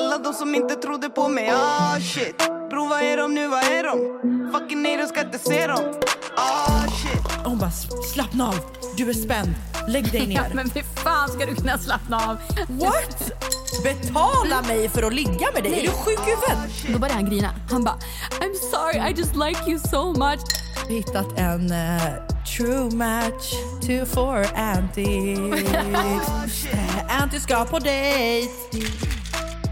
Alla de som inte trodde på mig, ah shit Bro, vad är de nu, vad är de? Fucking nej, de ska inte se dem Ah shit Hon bara slappna av, du är spänd, lägg dig Ja, ner. men hur fan ska du kunna slappna av? What? Betala mig för att ligga med dig? Är du sjuk i huvudet? Då började han grina. Han bara I'm sorry I just like you so much. Hittat en eh, true match to for Anty. Eh, Anty ska på dejt.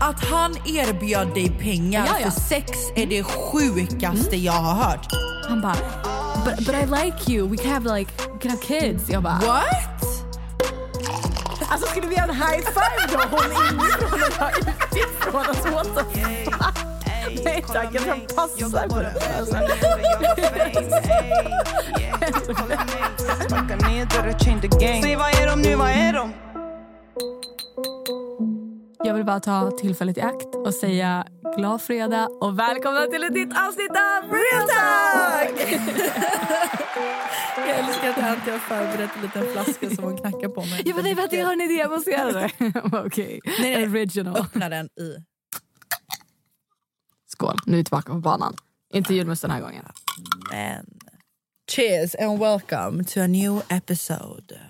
Att han erbjöd dig pengar Ja, ja. för sex är det sjukaste jag har hört. Han bara but, but I like you. We can have like we can have kids. Jag bara What? alltså skulle vi göra en high five då? Hon inifrån och jag utifrån. Alltså what the fuck? Nej tack, jag tror jag passar på det. Alltså. Säg, vad är de nu, vad Jag vill bara ta tillfället i akt och säga glad fredag och välkomna till ett nytt avsnitt av Real Talk! Jag älskar att Anty har förberett en liten flaska som hon knackar på mig. Ja, men nej, vänta, jag har en idé. Jag måste göra det. Okej. Nej, nej. Original. Öppna den i. Skål, nu är vi tillbaka på banan. Inte julmust den här gången. Men. Cheers and welcome to a new episode.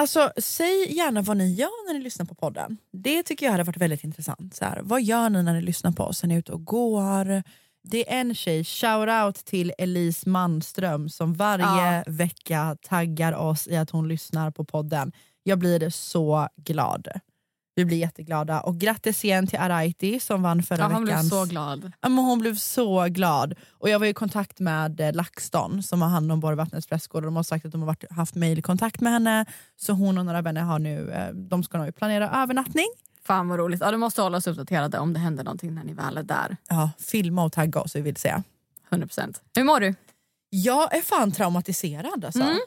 Alltså, säg gärna vad ni gör när ni lyssnar på podden. Det tycker jag hade varit väldigt intressant. Så här, vad gör ni när ni lyssnar på oss? Är ni ute och går? Det är en tjej, shout out till Elise Manström som varje Ja. vecka taggar oss i att hon lyssnar på podden. Jag blir så glad. Vi blir jätteglada. Och grattis igen till Araiti som vann förra Ja, blev veckans... så glad. Ja, men hon blev så glad. Och Jag var i kontakt med eh, LaxTon som har hand om Borgvattnets prästgård. och De har sagt att de har varit, haft mejlkontakt med henne. Så hon och några vänner har nu, eh, de ska nu planera övernattning. Fan vad roligt. Ja, du måste hålla oss uppdaterade om det händer någonting när ni väl är där. Ja, filma och tagga oss, vi vill säga. 100%. Hur mår du? Jag är fan traumatiserad alltså. Mm.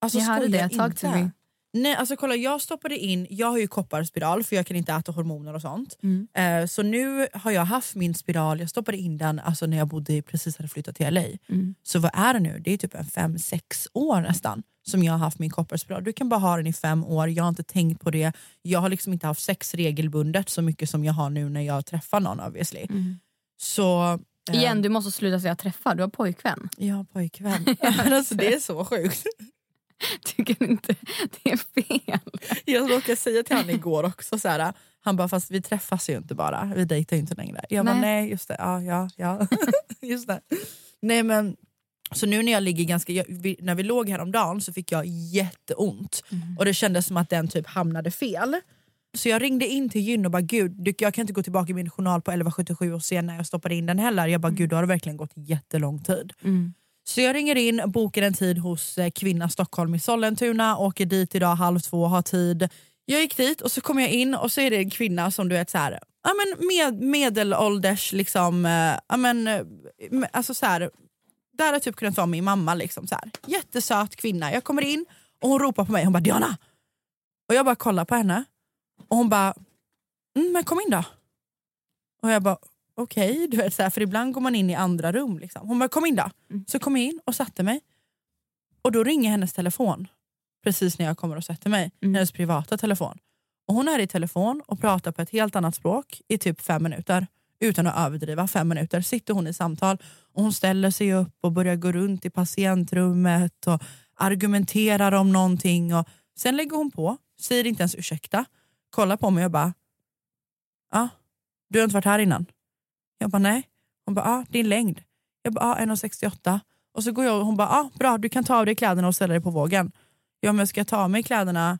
Alltså Jag hörde det. Talk to inte. me. Nej, alltså kolla jag stoppade in, jag har ju kopparspiral för jag kan inte äta hormoner och sånt. Mm. Eh, så nu har jag haft min spiral, jag stoppade in den alltså när jag bodde, precis hade flyttat till LA. Mm. Så vad är det nu? Det är typ en fem, sex år nästan som jag har haft min kopparspiral. Du kan bara ha den i fem år, jag har inte tänkt på det. Jag har liksom inte haft sex regelbundet så mycket som jag har nu när jag träffar någon obviously. Mm. Så... eh, Igen, du måste sluta säga träffa. Du har pojkvän. Jag har pojkvän. Alltså, det är så sjukt. Tycker inte det är fel? Jag råkade säga till honom igår också, så här, han bara fast vi träffas ju inte bara, vi dejtar ju inte längre. Jag bara Nej. nej just det, ja ja ja. just det. Nej men så nu när jag ligger ganska, jag, vi, när vi låg häromdagen så fick jag jätteont och det kändes som att den typ hamnade fel. Så jag ringde in till gyn och bara gud, jag kan inte gå tillbaka i min journal på 1177 och se när jag stoppade in den heller. Jag bara gud då har det verkligen gått jättelång tid. Mm. Så jag ringer in, bokar en tid hos eh, Kvinna Stockholm i Sollentuna, åker dit idag halv två, har tid. Jag gick dit och så kom jag in och så är det en kvinna som du vet så här, ja, men med, medelålders, liksom, eh, ja, men, eh, alltså så här, där har typ kunnat vara min mamma. Liksom, så här. Jättesöt kvinna. Jag kommer in och hon ropar på mig, hon bara Diana! Och jag bara kollar på henne och hon bara, mm, men kom in då. Och jag bara okej, du vet så här, för ibland går man in i andra rum. Liksom. Hon bara kom in då. Så kom jag in och satte mig. Och då ringer hennes telefon precis när jag kommer och sätter mig. Hennes privata telefon. Och Hon är i telefon och pratar på ett helt annat språk i typ fem minuter. Utan att överdriva, fem minuter sitter hon i samtal och hon ställer sig upp och börjar gå runt i patientrummet och argumenterar om någonting. Och sen lägger hon på, säger inte ens ursäkta, kollar på mig och bara ja, du har inte varit här innan? Jag bara nej. Hon bara ah, din längd. Jag bara ah, 1,68. Och så går jag och hon bara ah, bra du kan ta av dig kläderna och ställa dig på vågen. Ja men ska jag ta av mig kläderna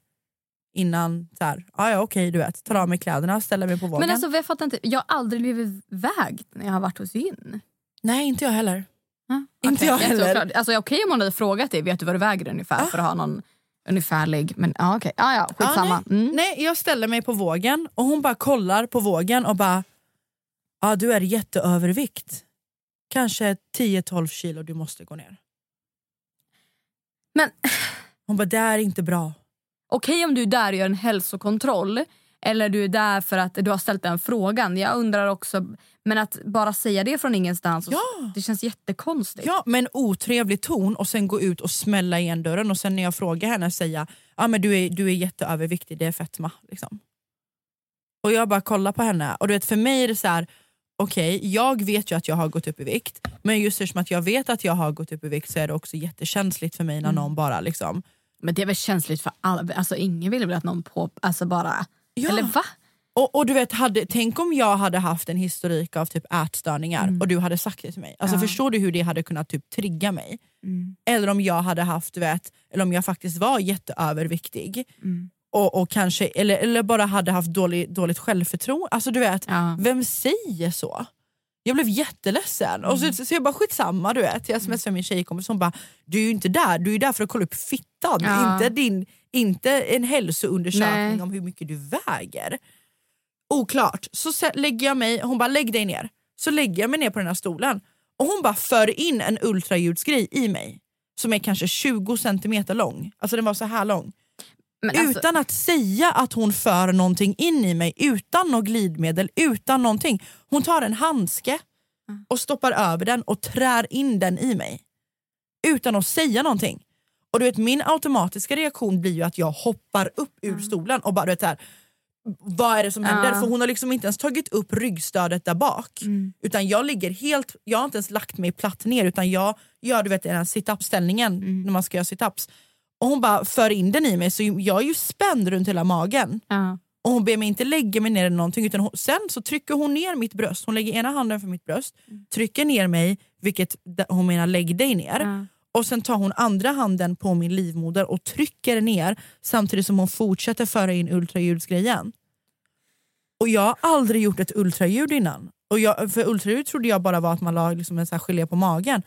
innan så här, ah, ja okej du vet, tar av mig kläderna, ställer mig på vågen. Men alltså, jag fattar inte. Jag har aldrig blivit vägd när jag har varit hos gyn. Nej inte jag heller. Ja, Inte jag jätteoklart. heller. Alltså, Okej om hon hade frågat dig, vet du vad du väger ungefär? För att ha någon... ungefärlig. Men ja, okej. Ja, ja, skitsamma. Ja, nej. Mm. nej, jag ställer mig på vågen och hon bara kollar på vågen och bara, ja du är jätteövervikt. Kanske 10-12 kilo du måste gå ner. Men Hon bara, det är inte bra. okej om du är där och gör en hälsokontroll eller du är där för att du har ställt den frågan. Jag undrar också, men att bara säga det från ingenstans, Ja. det känns jättekonstigt. Ja, med en otrevlig ton och sen gå ut och smälla igen dörren och sen när jag frågar henne säga ah, men du, är, du är jätteöverviktig, det är fetma. Liksom. Och jag bara kollar på henne och du vet för mig är det så här. Okej jag vet ju att jag har gått upp i vikt men just eftersom att jag vet att jag har gått upp i vikt så är det också jättekänsligt för mig när någon bara liksom Men det är väl känsligt för alla. Alltså, ingen vill väl att någon på... Alltså bara... Ja. Eller va? Och, och du vet, hade, tänk om jag hade haft en historik av typ ätstörningar och du hade sagt det till mig. Alltså, Ja. Förstår du hur det hade kunnat typ trigga mig? Mm. Eller om jag hade haft, vet, eller om jag faktiskt var jätteöverviktig Mm. Och, och kanske, eller, eller bara hade haft dålig, dåligt självförtroende. Alltså du vet, Ja. vem säger så? Jag blev jätteledsen. Och Mm. så, så jag bara skitsamma du vet. Jag smsade min tjejkompis hon bara du är ju inte där, du är där för att kolla upp fittan. Ja. Inte, din, inte en hälsoundersökning Nej. om hur mycket du väger. Oklart. Så lägger jag mig, hon bara lägg dig ner. Så lägger jag mig ner på den här stolen och hon bara för in en ultraljudsgrej i mig. Som är kanske 20 centimeter lång. Alltså den var så här lång. Alltså, Utan att säga att hon för någonting in i mig, utan något glidmedel, utan någonting. Hon tar en handske och stoppar över den och trär in den i mig. Utan att säga någonting. Och du vet Min automatiska reaktion blir ju att jag hoppar upp ur stolen och bara du vet, här, vad är det som händer? Ja. För hon har liksom inte ens tagit upp ryggstödet där bak. Utan jag ligger helt, jag har inte ens lagt mig platt ner utan jag gör du vet den här sit-up ställningen när man ska göra sit-ups. Och hon bara för in den i mig så jag är ju spänd runt hela magen. ja. Och hon ber mig inte lägga mig ner eller någonting utan hon, sen så trycker hon ner mitt bröst. Hon lägger ena handen för mitt bröst, trycker ner mig, vilket hon menar lägg dig ner. Ja. Och sen tar hon andra handen på min livmoder och trycker ner samtidigt som hon fortsätter föra in ultraljudsgrejen. Och jag har aldrig gjort ett ultraljud innan. Och jag, för ultraljud trodde jag bara var att man la liksom en så här gelé på magen.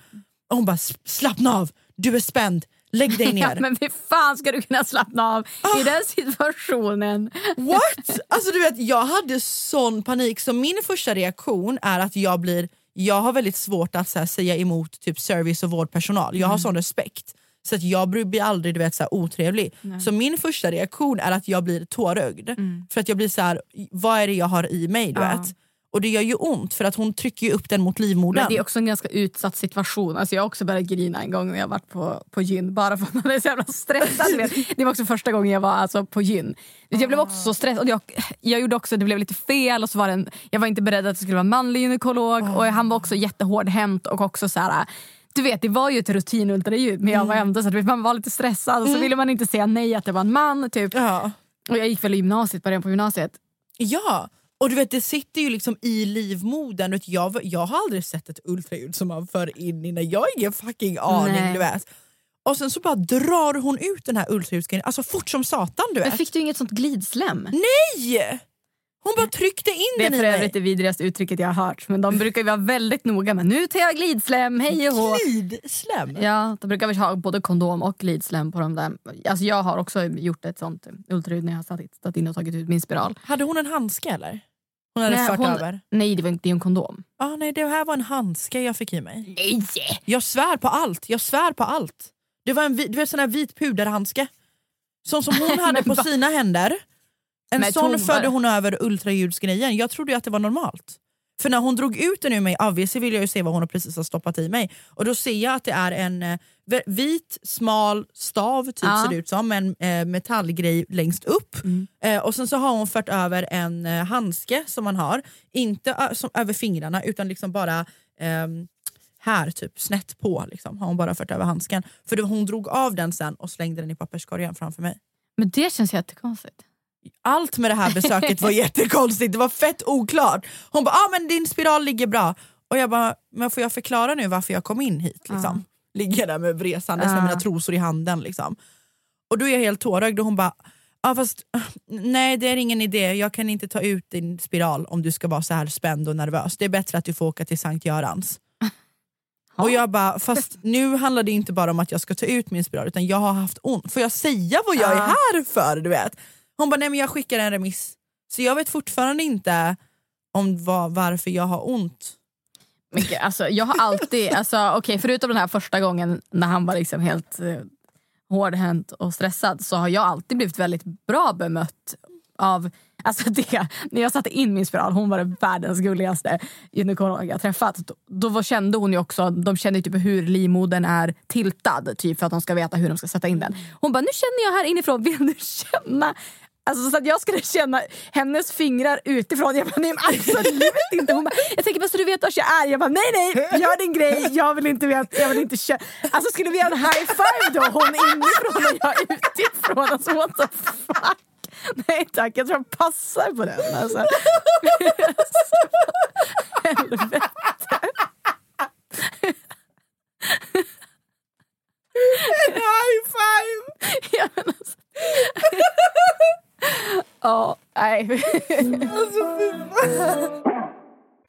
Och hon bara "S- slappna av, du är spänd, lägg dig Ja, ner. men hur fan ska du kunna slappna av Ah. i den situationen? What? Alltså du vet, jag hade sån panik så min första reaktion är att jag blir jag har väldigt svårt att här, säga emot typ service och vårdpersonal. Jag har sån respekt. Så att jag blir- aldrig du vet, så här, otrevlig. Så min första reaktion är att jag blir tårögd. För att jag blir så här, vad är det jag har i mig? Du Ja. vet? Och det gör ju ont för att hon trycker upp den mot livmodern. Men det är också en ganska utsatt situation. Alltså jag har också börjat grina en gång när jag varit på, på gyn bara för att man är så jävla stressad. Det var också första gången jag var alltså, på gyn. Jag blev också så stressad. Och jag, jag gjorde också, det blev lite fel och så var en, jag var inte beredd att det skulle vara en manlig gynekolog och han var också jättehårdhänt och också så här du vet, det var ju ett rutinultraljud men jag var ändå så att man var lite stressad och så ville man inte säga nej att det var en man. Typ. ja. Och jag gick väl i gymnasiet, början på gymnasiet. Ja, och du vet det sitter ju liksom i livmodern. Jag, jag har aldrig sett ett ultraljud som man för in i när jag har ingen fucking aning. Nej. Du vet. Och sen så bara drar hon ut den här ultraljudsgrejen, alltså fort som satan du Men vet. fick du inget sånt glidslem? Nej! Hon bara tryckte in Det är den för i övrigt det mig. vidrigaste uttrycket jag har hört. Men de brukar ju vara väldigt noga med nu tar jag glidslem, hej och hå. Glidslem? Ja, de brukar väl ha både kondom och glidslem på de där. Alltså jag har också gjort ett sånt ultraljud när jag har satt in och tagit ut min spiral. Hade hon en handske eller? Hon hade Nej, fört hon- över? Nej, det var inte det är en kondom. Ah, nej, det här var en handske jag fick i mig. Nej! Jag svär på allt, jag svär på allt. Det var en du vet, sån här vit puderhandske. Sån som hon hade på sina händer. En Med sån förde hon över ultraljudsgrejen. Jag trodde att det var normalt. För när hon drog ut den ur mig, obviously vill jag ju se vad hon precis har stoppat i mig. Och då ser jag att det är en eh, vit, smal stav typ Ja. ser det ut som, med en eh, metallgrej längst upp. Eh, och sen så har hon fört över en eh, handske som man har, inte som, över fingrarna utan liksom bara ehm, här typ snett på liksom, har hon bara fört över handsken. För då, hon drog av den sen och slängde den i papperskorgen framför mig. Men det känns jättekonstigt. Allt med det här besöket var jättekonstigt, det var fett oklart. Hon bara, ah, men din spiral ligger bra. Och jag bara, men får jag förklara nu varför jag kom in hit? Liksom? Ligger där med vresandes med Ja. mina trosor i handen. Liksom. Och då är jag helt tårögd och hon bara, ah, fast nej det är ingen idé, jag kan inte ta ut din spiral om du ska vara så här spänd och nervös. Det är bättre att du får åka till Sankt Görans. Och jag bara, fast nu handlar det inte bara om att jag ska ta ut min spiral utan jag har haft ont. Får jag säga vad jag är här för? Du vet? Hon bara, nej men jag skickar en remiss. Så jag vet fortfarande inte om vad, varför jag har ont mycket. alltså, jag har alltid, alltså, okay, förutom den här första gången när han var liksom helt eh, hårdhänt och stressad så har jag alltid blivit väldigt bra bemött av Alltså det, när jag satte in min spiral, hon var världens gulligaste gynekolog jag träffat. Då, då kände hon ju också, de känner typ hur livmodern är tiltad typ för att de ska veta hur de ska sätta in den. Hon bara, nu känner jag här inifrån, vill du känna? Alltså så att jag skulle känna hennes fingrar utifrån. Jag bara, nej men absolut inte. Hon bara, jag tänker bara så du vet var jag är. Jag bara, nej nej, gör din grej. Jag vill inte veta, jag vill inte köra. Alltså skulle vi göra en high five då? Hon inifrån och jag utifrån. Alltså what the fuck. Nej tack, jag tror jag passar på den. Alltså. Helvete. En high five! Ja, men alltså. Ja, nej. Alltså,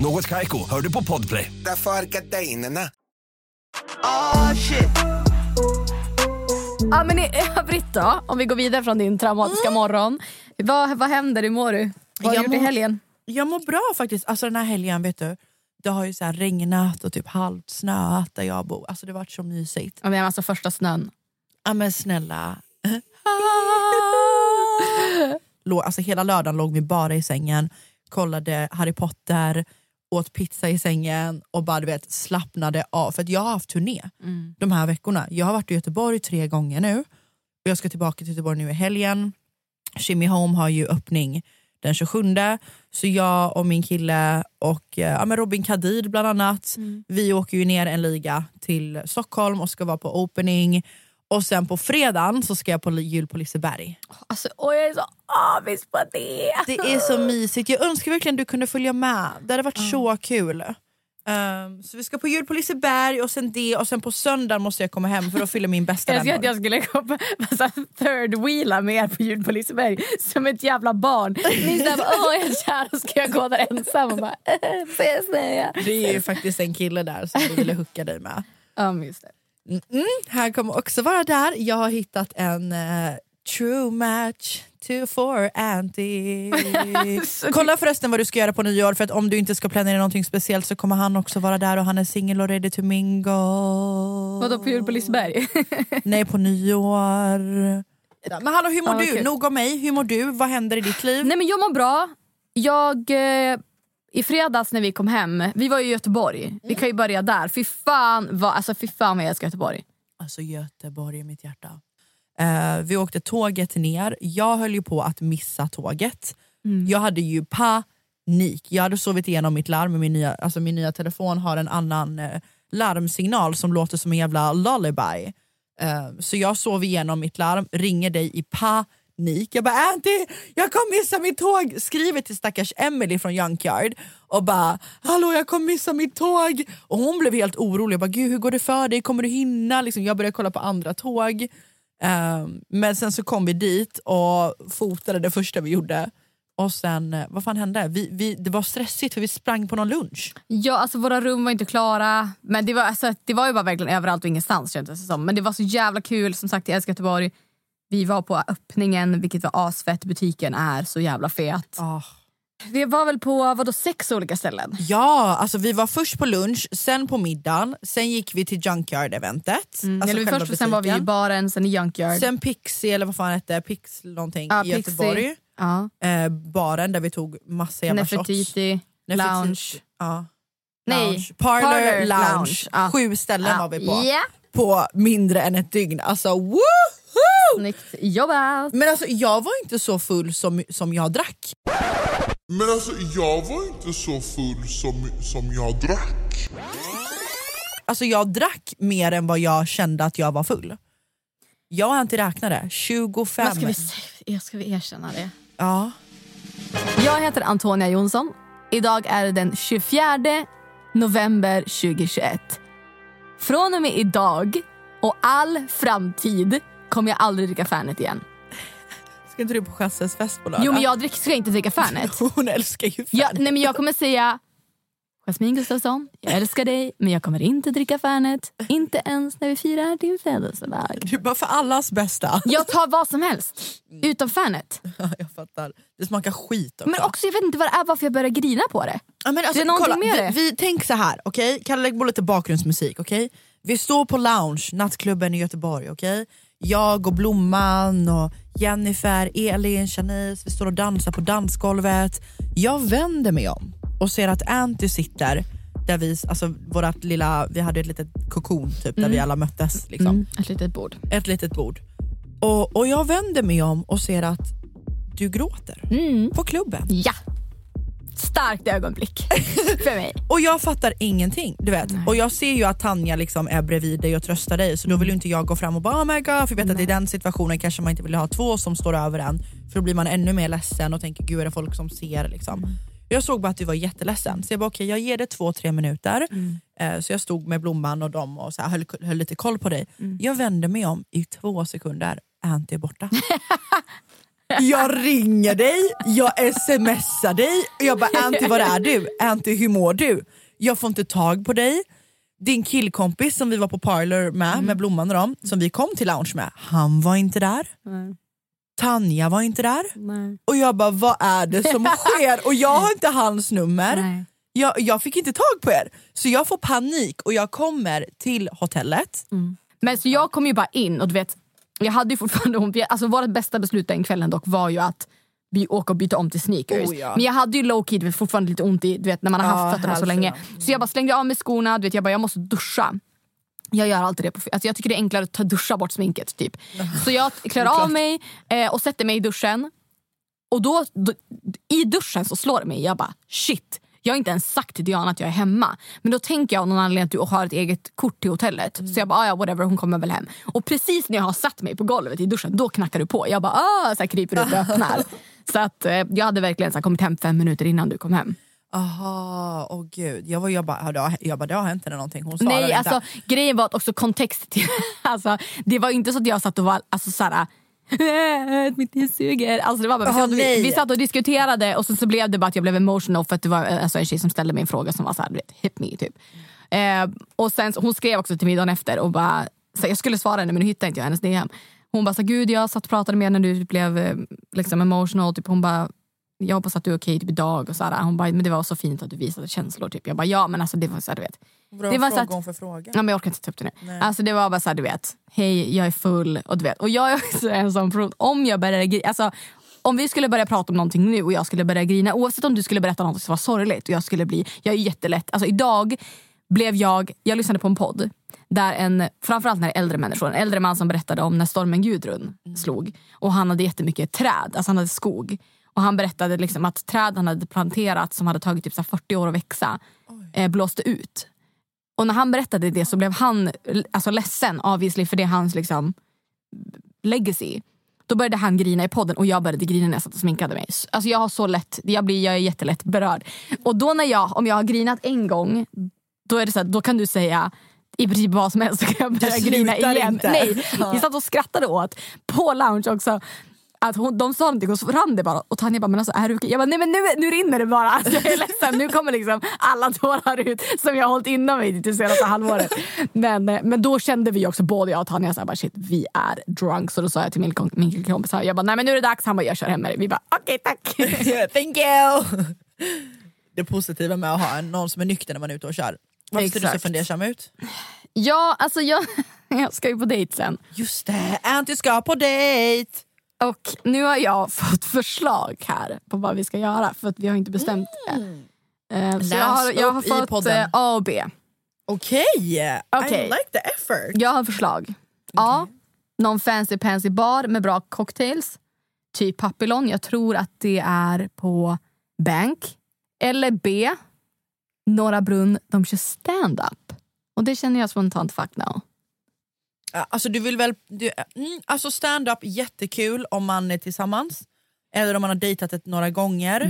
Något Kaiko, hör du på Podplay. Därför är gardinerna. Oh shit. Ja, men i övrigt då, om vi går vidare från din traumatiska morgon. Vad, vad händer? Hur mår du? Vad har du Jag gjort i mår- helgen? Jag mår bra faktiskt. Alltså den här helgen vet du, det har ju så här regnat och typ halvt snöat där jag bor. Alltså det har varit så mysigt. Ja, men alltså första snön. Ja men snälla. Alltså hela lördagen låg vi bara i sängen, kollade Harry Potter, åt pizza i sängen och bara du vet, slappnade av. För att jag har haft turné de här veckorna. Jag har varit i Göteborg tre gånger nu. Och jag ska tillbaka till Göteborg nu i helgen. Shimmy Home har ju öppning den 27. Så jag och min kille och eh, ja, men Robin Kadir bland annat, vi åker ju ner en liga till Stockholm och ska vara på opening. Och sen på fredagen så ska jag på jul på Liseberg. Alltså, åh, jag är så avis på det. Det är så mysigt. Jag önskar verkligen du kunde följa med. Det hade varit så kul. Ehm, så vi ska på jul på Liseberg och sen det och sen på söndag måste jag komma hem för att fylla min bästa Jag vän. att jag skulle så här third wheela med er på jul på Liseberg som ett jävla barn. Ni såhär, åh jag är kär och ska jag gå där ensam och bara, jag säga? Det är ju faktiskt en kille där som du ville hooka dig med. Ja men just det. Han kommer också vara där. Jag har hittat en eh, true match to for anti. Kolla förresten vad du ska göra på nyår för att om du inte ska planera någonting speciellt så kommer han också vara där och han är singel och ready to mingle. Vadå på jul på Liseberg? Nej på nyår. Men hallå hur mår Ja, du? Nog om mig. Hur mår du? Vad händer i ditt liv? Nej men jag mår bra. Jag, eh, I fredags när vi kom hem, vi var i Göteborg. Vi kan ju börja där. Fy fan vad, alltså, fy fan vad jag älskar Göteborg. Alltså Göteborg är mitt hjärta. Eh, vi åkte tåget ner. Jag höll ju på att missa tåget. Jag hade ju panik. Jag hade sovit igenom mitt larm. Min nya, alltså min nya telefon har en annan eh, larmsignal som låter som en jävla lullaby. Eh, så jag sov igenom mitt larm, ringer dig i panik. Jag bara äh, Anty, jag kommer missa mitt tåg! Skriver till stackars Emily från Junkyard och bara hallå jag kommer missa mitt tåg. Och hon blev helt orolig. Jag bara, Gud, hur går det för dig? Kommer du hinna? Liksom, jag började kolla på andra tåg. Um, men sen så kom vi dit och fotade det första vi gjorde. Och sen, eh, vad fan hände? Vi, vi, det var stressigt för vi sprang på någon lunch. Ja, alltså våra rum var inte klara. Men det var, alltså, det var ju bara verkligen överallt och ingenstans kändes det som. Men det var så jävla kul. Som sagt, jag älskar Göteborg. Vi var på öppningen, vilket var asfett. Butiken är så jävla fet. Vi var väl på vadå, sex olika ställen. Ja, alltså vi var först på lunch, sen på middagen, sen gick vi till Junkyard-eventet. Mm. Alltså Eller först sen var vi i baren, sen i Junkyard. Sen Pixie, eller vad fan hette Pix någonting Ja, i Pixie. Göteborg. Ja. Eh, baren där vi tog massa jävla shots. Nefertiti, Nefertiti. lounge. Ja. Nej, Lounge. Parlor, Parlor, lounge. lounge. Sju ställen var vi på. Ja. På mindre än ett dygn. Alltså woohoo! Snyggt jobbat! Men alltså jag var inte så full som, som jag drack. Men alltså jag var inte så full som, som jag drack. Alltså jag drack mer än vad jag kände att jag var full. Jag har inte räknat det. 25. Vad ska vi, ska vi erkänna det? Ja. Jag heter Antonia Jonsson. Idag är det den 24 november 2021. Från och med idag och all framtid kommer jag aldrig dricka Fernet igen. Ska inte du på Chasses fest på lördag? Jo men jag drick, ska inte dricka Fernet. Hon älskar ju Fernet. Jag, nej, men jag kommer säga Jasmin Gustafsson, jag älskar dig men jag kommer inte dricka Fernet. Inte ens när vi firar din födelsedag. Du bara för allas bästa. Jag tar vad som helst utom Fernet. Ja, jag fattar. Det smakar skit också. Men också jag vet inte vad det är varför jag börjar grina på det. Ja, men alltså, det är någonting kolla, med vi, det. vi tänk så här, okej? Okay? Kalle lägg på lite bakgrundsmusik, okej? Vi står på lounge, nattklubben i Göteborg, okej? Jag och Blomman och Jennifer, Elin, Shanice, vi står och dansar på dansgolvet. Jag vänder mig om och ser att Anty sitter där vi, alltså vårat lilla, vi hade ett litet kokon typ där Mm. vi alla möttes. Liksom. Mm, ett litet bord. Ett litet bord. Och, och jag vänder mig om och ser att du gråter Mm. på klubben. Ja. Starkt ögonblick för mig. Och jag fattar ingenting. du vet. Och Jag ser ju att Tanja liksom är bredvid dig och tröstar dig så då vill ju inte jag gå fram och bara oh my god, för jag vet att i den situationen kanske man inte vill ha två som står över en för då blir man ännu mer ledsen och tänker gud är det folk som ser liksom. Mm. Jag såg bara att du var jätteledsen så jag bara okej jag ger det två tre minuter. Mm. Eh, så jag stod med Blomman och dem och så här, höll, höll lite koll på dig. Mm. Jag vände mig om i två sekunder, Anty är borta. Jag ringer dig, jag smsar dig och jag bara Anty var är du? Anty hur mår du? Jag får inte tag på dig. Din killkompis som vi var på parlor med, Mm. med Blomman och dem, som vi kom till lounge med, han var inte där. Tanja var inte där. Och jag bara vad är det som sker? Och jag har inte hans nummer. Jag, jag fick inte tag på er. Så jag får panik och jag kommer till hotellet. Men så jag kom ju bara in och du vet, jag hade ju fortfarande ont. Alltså vårt bästa beslut den kvällen dock var ju att vi åker och byta om till sneakers. Oh, ja. Men jag hade ju low key vet, fortfarande lite ont i, du vet när man har haft fötterna så länge. Så jag bara slängde av mig skorna, du vet, jag bara jag måste duscha. Jag gör alltid det. På, alltså jag tycker det är enklare att ta duscha bort sminket. Typ. Så jag klär av mig eh, och sätter mig i duschen. Och då, då, i duschen så slår det mig, jag bara shit. Jag har inte ens sagt till Diana att jag är hemma. Men då tänker jag av någon anledning att du har ett eget kort till hotellet. Så jag bara, "Ah, ja whatever, hon kommer väl hem. Och precis när jag har satt mig på golvet i duschen, då knackar du på. Jag bara, ah, så här kryper ut och öppnar. så att eh, jag hade verkligen så här, kommit hem fem minuter innan du kom hem. Aha, åh gud. Jag, var, jag, bara, jag bara, det har hänt henne någonting. Hon Nej, inte. alltså, grejen var att också kontext till... Alltså, det var inte så att jag satt och var alltså, såhär... "Äh, Mitt liv suger. Alltså, det var bara, vi, satt, och- vi, vi satt och diskuterade och så, så blev det bara att jag blev emotional för att det var eh, alltså, en tjej som ställde mig en fråga som var såhär, du vet, hit me typ. Eh, och sen, så- hon skrev också till mig dagen efter och bara, så jag skulle svara henne men nu hittade inte jag hennes DM. Hon bara, så, gud jag satt och pratade med när du blev eh, liksom emotional. Typ, hon bara, jag hoppas att du är okej typ, idag. Och så här, hon bara, men det var så fint att du visade känslor. Typ. Jag bara, ja men alltså det var så här, du vet. Bra det var så fråga att- hon för fråga. Ja, men jag orkar inte ta upp det nu. Nej. Alltså, det var bara så här, du vet, hej jag är full. Och, du vet, och jag är också en sån person, om jag börjar alltså, om vi skulle börja prata om någonting nu och jag skulle börja grina, oavsett om du skulle berätta något som var sorgligt och jag skulle bli, jag är jättelätt, alltså idag blev jag, jag lyssnade på en podd där en, framförallt när äldre människor, en äldre man som berättade om när stormen Gudrun slog och han hade jättemycket träd, alltså han hade skog. Och han berättade liksom att träd han hade planterat som hade tagit typ så här 40 år att växa eh, blåste ut. Och när han berättade det så blev han alltså, ledsen obviously för det är hans liksom, legacy. Då började han grina i podden och jag började grina när jag satt och sminkade mig. Alltså jag har så lätt, jag, blir, jag är jättelätt berörd. Och då när jag, om jag har grinat en gång, då, är det så här, då kan du säga i princip vad som helst så kan jag börja Det grina igen. inte. Nej, Ja. vi satt och skrattade åt på lounge också. Att hon, de sa någonting och så rann det bara. Och Tanja bara, men alltså, är du okej? Jag bara, nej men nu, nu rinner det bara. Alltså, jag är ledsen, nu kommer liksom alla tårar ut som jag har hållit inom mig det senaste halvåret. Men, eh, men då kände vi också, både jag och Tanja, så här, bara, shit vi är drunk. Så då sa jag till min, min killkompis, jag bara, nej men nu är det dags. Han bara, jag kör hem med dig. Vi bara, okej tack. Thank you! Det positiva med att ha någon som är nykter när man är ute och kör. Varför ser du så fundersam ut? ja, alltså jag, jag ska ju på dejt sen. Just det, Anty ska på dejt! Och nu har jag fått förslag här på vad vi ska göra för att vi har inte bestämt det. Eh, så jag har, jag har fått eh, A och B. Okej, Okej. I like the effort. Jag har förslag. A. Någon fancy pansy bar med bra cocktails. Typ Papillon. Jag tror att det är på Bank. Eller B. Norra Brunn. De kör stand-up. Och det känner jag spontant fuck no. Alltså du vill väl, du, mm, alltså stand-up jättekul om man är tillsammans. Eller om man har dejtat ett några gånger.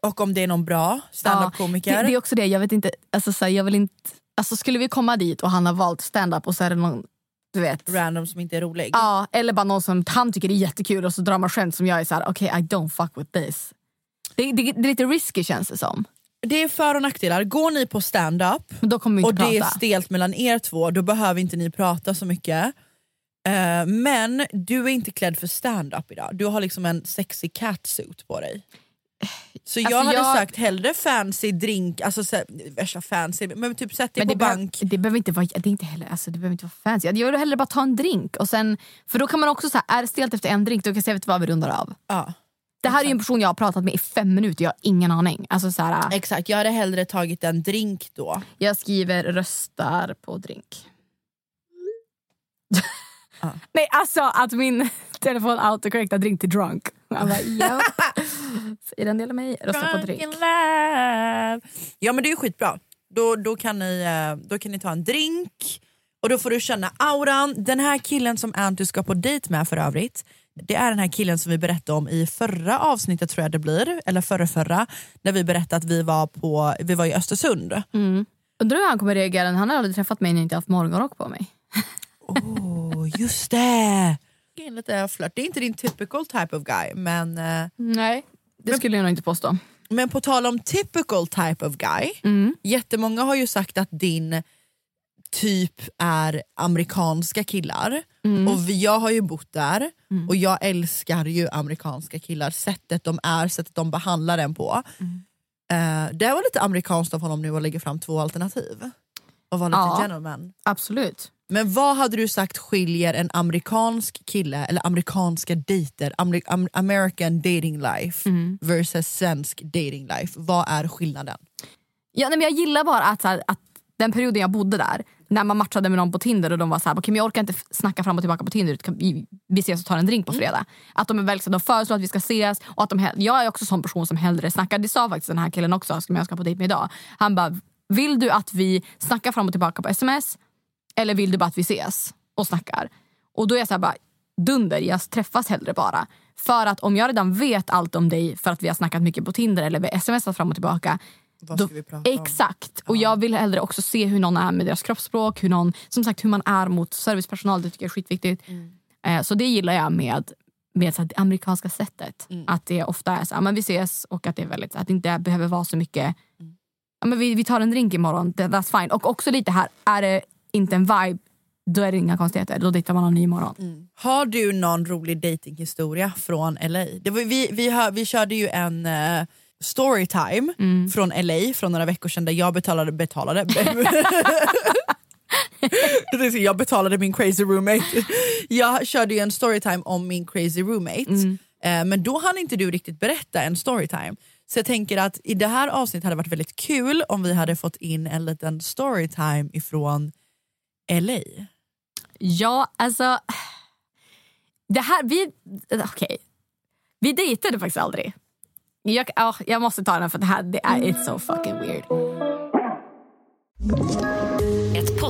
Och om det är någon bra stand-up-komiker. Mm. Ja, det, det är också det, jag vet inte, alltså, så här, jag vill inte, alltså skulle vi komma dit och han har valt stand-up och så är det någon, du vet. Random som inte är rolig. Ja, eller bara någon som han tycker är jättekul och så drar man skämt som jag är så här: okej I don't fuck with this. Det, det, det är lite risky känns det som. Det är för och nackdelar. Går ni på stand-up och inte det är prata. stelt mellan er två, då behöver inte ni prata så mycket. Eh, men du är inte klädd för stand-up idag. Du har liksom en sexy catsuit på dig. Så jag Alltså, hade jag- sagt hellre fancy drink, alltså så, här, värsta fancy, men typ sätt dig på behöver- bank. det behöver inte vara, det är inte heller, alltså, det behöver inte vara fancy. Jag vill hellre bara ta en drink. Och sen, för då kan man också, så här, är det stelt efter en drink, då kan jag säga vet du vad vi rundar av. Ja. Det här är en person jag har pratat med i fem minuter, jag har ingen aning. Alltså, så här, Exakt, jag hade hellre tagit en drink då. jag skriver röstar på drink. Nej alltså att min telefon autocorrectar drink till drunk. Jag bara, ja. Säger den delen mig, rösta på drink. Ja men det är ju skitbra. Då, då, kan ni, eh, då kan ni ta en drink och då får du känna auran. Den här killen som Anty ska på dejt med för övrigt, det är den här killen som vi berättade om i förra avsnittet tror jag det blir, eller förra, förra när vi berättade att vi var, på, vi var i Östersund. Mm. Undrar hur han kommer reagera, han har aldrig träffat mig när jag inte haft morgonrock på mig. Oh, just det! Det är Lite flört. Det är inte din typical type of guy men, eh, Nej, det skulle jag nog inte påstå. men på tal om typical type of guy, Mm. jättemånga har ju sagt att din typ är amerikanska killar. Mm. Och vi- jag har ju bott där och jag älskar ju amerikanska killar. Sättet de är, sättet de behandlar en på. Mm. Eh, det var lite amerikanskt av honom nu att lägga fram två alternativ. Och vara lite Ja. gentleman. Absolut. Men vad hade du sagt skiljer en amerikansk kille eller amerikanska dejter, amer, am, American dating life Mm. versus svensk dating life? Vad är skillnaden? Ja, nej, men jag gillar bara att, att den perioden jag bodde där, när man matchade med någon på Tinder och de var så här, okay, men jag orkar inte snacka fram och tillbaka på Tinder, vi, ses och tar en drink på fredag. Att de är så de föreslår att vi ska ses och att de, jag är också en sån person som hellre snackar. Det sa faktiskt den här killen också som jag ska på dejt med idag. Han bara, vill du att vi snackar fram och tillbaka på sms eller vill du bara att vi ses och snackar? Och då är jag så här bara, dunder, jag träffas hellre bara. För att om jag redan vet allt om dig för att vi har snackat mycket på Tinder eller vi smsat fram och tillbaka Vad ska vi prata om? Exakt. Och jag vill hellre också se hur någon är med deras kroppsspråk, hur, någon, som sagt, hur man är mot servicepersonal. Det tycker jag är skitviktigt. Mm. Eh, så det gillar jag med, med så här, det amerikanska sättet. Mm. Att det ofta är så här, men vi ses och att det, är väldigt, att det inte behöver vara så mycket Mm. ja, men vi, vi tar en drink imorgon, that- that's fine. Och också lite här, är det inte en vibe, då är det inga konstigheter. Då dejtar man någon ny imorgon. Har du någon rolig datinghistoria från LA? Var, vi, vi, hör, vi körde ju en uh, storytime Mm. från LA från några veckor sedan där jag betalade, betalade jag betalade min crazy roommate. Jag körde ju en storytime om min crazy roommate Mm. Eh, men då hann inte du riktigt berätta en storytime. Så jag tänker att i det här avsnittet hade det varit väldigt kul om vi hade fått in en liten storytime ifrån LA. Ja, alltså... Det här, vi... Okej. Vi dejtade faktiskt aldrig. Jag, oh, jag måste ta den för det här det är it's so fucking weird.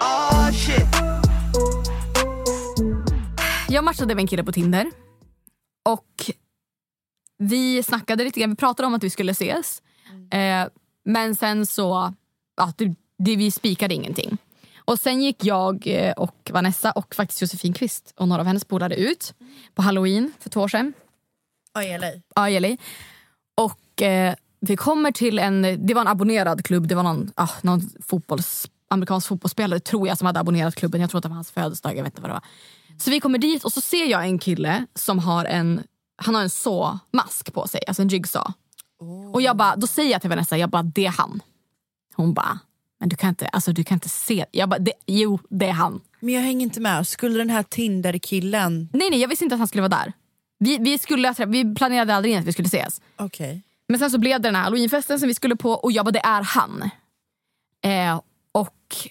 Oh shit. Jag matchade med en kille på Tinder. Och vi snackade lite grann. Vi pratade om att vi skulle ses. Eh, men sen så... Ja, det, det, vi spikade ingenting. Och Sen gick jag eh, och Vanessa och faktiskt Josefin Kvist och några av hennes polare ut på halloween för två år sedan. Ja, i. Ja, i LA. Och eh, vi kommer till en, det var en abonnerad klubb, det var någon, ah, någon fotbolls, amerikansk fotbollsspelare tror jag som hade abonnerat klubben. Jag tror att det var hans födelsedag, jag vet inte vad det var. Så vi kommer dit och så ser jag en kille som har en, han har en så-mask på sig, alltså en jigsaw. Och jag bara, då säger jag till Vanessa, jag bara det är han. Hon bara, men du kan inte, alltså, du kan inte se. Jag bara, det, jo det är han. Men jag hänger inte med. Skulle den här Tinder-killen... Nej nej jag visste inte att han skulle vara där. Vi, vi, skulle, vi planerade aldrig in att vi skulle ses. Okej. Men sen så blev det den här halloweenfesten som vi skulle på och jag bara det är han. Eh, och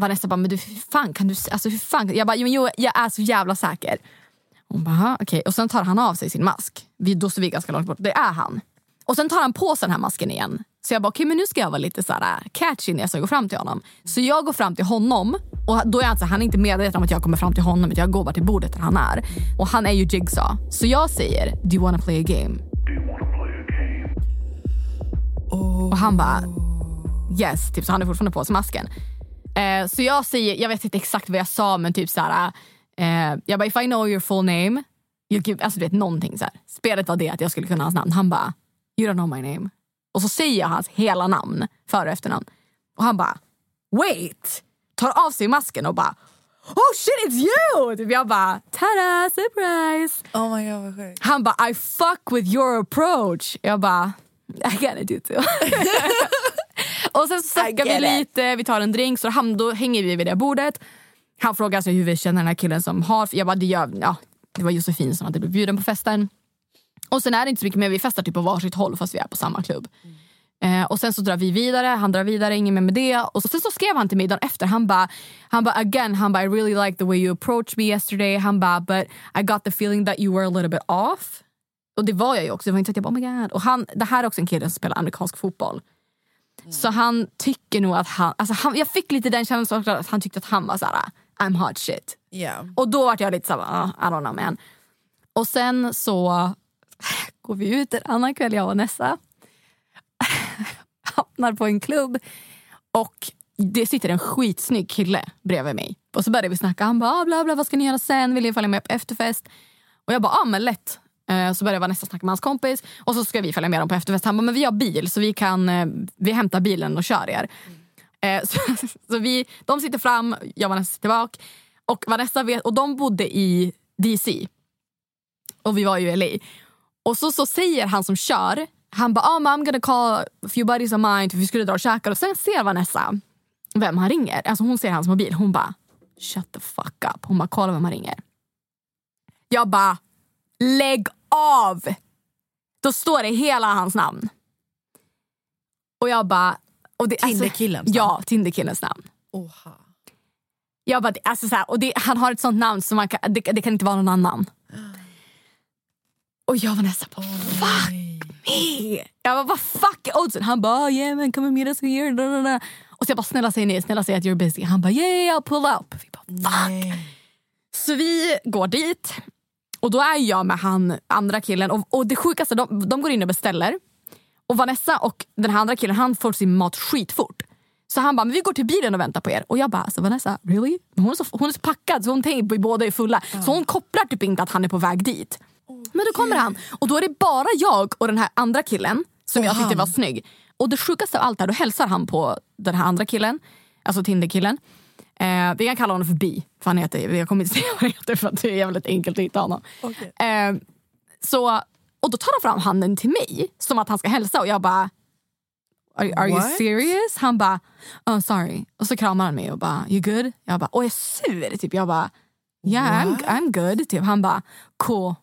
Vanessa bara, men du hur fan kan du, alltså hur fan, jag bara, jo, jag är så jävla säker. Hon bara, "Aha, okej. Och sen tar han av sig sin mask. Vi, då står vi ganska långt bort. Det är han. Och sen tar han på sig den här masken igen. Så jag bara, okej men nu ska jag vara lite så här catchy när jag ska gå fram till honom. Så jag går fram till honom och då är han, så, här, han är inte medveten om att jag kommer fram till honom. utan Jag går bara till bordet där han är. Och han är ju Jigsaw. Så jag säger, do you wanna play a game? Och han bara yes, typ, så han är fortfarande på sig masken. Eh, så jag säger, jag vet inte exakt vad jag sa men typ så här. Eh, jag bara if I know your full name, you give, alltså du vet någonting så här. Spelet var det att jag skulle kunna hans namn. Han bara you don't know my name. Och så säger jag hans hela namn, före och efternamn. Och han bara wait, tar av sig masken och bara oh shit it's you! Typ jag bara tada surprise! Oh my god vad sjukt. Han bara I fuck with your approach. Jag bara I gotta do too. och sen så snackar vi it. lite, vi tar en drink, så han, då hänger vi vid det bordet. Han frågar alltså hur vi känner den här killen som har, jag bara det, gör, ja, det var Josefin som hade blivit bjuden på festen. Och sen är det inte så mycket mer, vi festar typ på varsitt håll fast vi är på samma klubb. Eh, och sen så drar vi vidare, han drar vidare, inget mer med det. Och sen så skrev han till mig dagen efter, han bara, han bara again, han bara I really like the way you approached me yesterday. Han bara but I got the feeling that you were a little bit off. Och det var jag ju också, det var inte så att jag bara oh my god. Och han, det här är också en kille som spelar amerikansk fotboll. Så han tycker nog att han, alltså han, jag fick lite den känslan att han tyckte att han var såhär I'm hot shit. Yeah. Och då var jag lite såhär, uh, I don't know man. Och sen så går vi ut en annan kväll jag och Nessa. Hamnar på en klubb och det sitter en skitsnygg kille bredvid mig. Och så började vi snacka, han bara ah, bla bla vad ska ni göra sen, vill ni följa med på efterfest? Och jag bara ah men lätt. Eh, så började Vanessa snacka med hans kompis och så ska vi följa med dem på efterfest. Han bara men vi har bil så vi kan eh, vi hämtar bilen och kör er. Mm. Så, så vi, de sitter fram, jag och Vanessa sitter bak. Och, Vanessa vet, och de bodde i DC. Och vi var ju i LA. Och så, så säger han som kör, han bara oh, I'm gonna call a few buddies of mine, vi skulle dra och käka. Och sen ser Vanessa vem han ringer. Alltså hon ser hans mobil. Hon bara shut the fuck up. Hon bara kolla vem han ringer. Jag bara lägg av! Då står det hela hans namn. Och jag bara... Och det, Tinderkillens namn? Ja, Tinderkillens namn. Oha. Jag bara, alltså så här, och det, han har ett sånt namn så man kan, det, det kan inte vara någon annan. Och jag var nästan på fuck me. Jag bara, vad fuck oddsen? Han bara, oh, yeah man come and meet us here. Da, da, da. Och så jag bara, snälla säg nej, snälla säg att you're busy. Han bara, yeah, yeah I'll pull up. Vi bara, fuck. Så vi går dit. Och då är jag med han andra killen. Och, och det sjukaste, de, de går in och beställer. Och Vanessa och den här andra killen han får sin mat skitfort. Så han bara, men vi går till bilen och väntar på er. Och jag bara, alltså Vanessa, really? Hon är så, hon är så packad så hon tänker båda är fulla. Så hon kopplar typ inte att han är på väg dit. Men då kommer han och då är det bara jag och den här andra killen som Och jag tyckte var snygg. Och det sjukaste av allt är, då hälsar han på den här andra killen, alltså Tinderkillen. Eh, vi kan kalla honom för Bi, för han heter, jag kommer inte säga vad han heter för att det är jävligt enkelt att hitta honom. Eh, så, och då tar han fram handen till mig som att han ska hälsa och jag bara Are, are you serious? Han bara, oh, sorry. Och så kramar han mig och bara, you good? Jag bara, och jag är sur. Typ. Jag bara, yeah I'm, I'm good. Typ. Han bara, cool.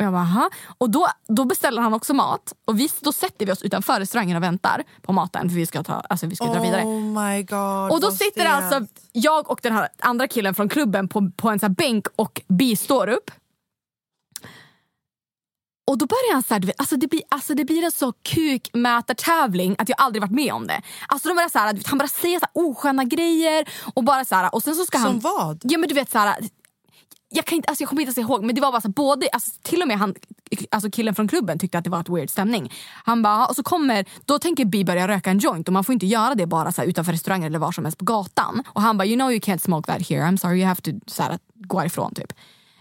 Och jag bara, Aha. Och då, då beställer han också mat. Och vi, då sätter vi oss utanför restaurangen och väntar på maten för vi ska, ta, alltså vi ska dra vidare. Oh my god. Och då sitter stelt. alltså jag och den här andra killen från klubben på, på en sån bänk och Bi står upp. Och då börjar han så här, alltså det, blir, alltså det blir en så kukmätartävling att jag aldrig varit med om det. Alltså de börjar så här, han börjar säga så här osköna grejer och bara så här, och sen så ska Som han... vad? Ja men du vet så här, jag, kan inte, alltså jag kommer inte ens ihåg men det var bara så både, alltså till och med han, alltså killen från klubben tyckte att det var ett weird stämning. Han bara, och så kommer, då tänker Bi börja röka en joint och man får inte göra det bara så här, utanför restauranger eller var som helst på gatan. Och han bara, you know you can't smoke that here, I'm sorry you have to så här, gå ifrån typ.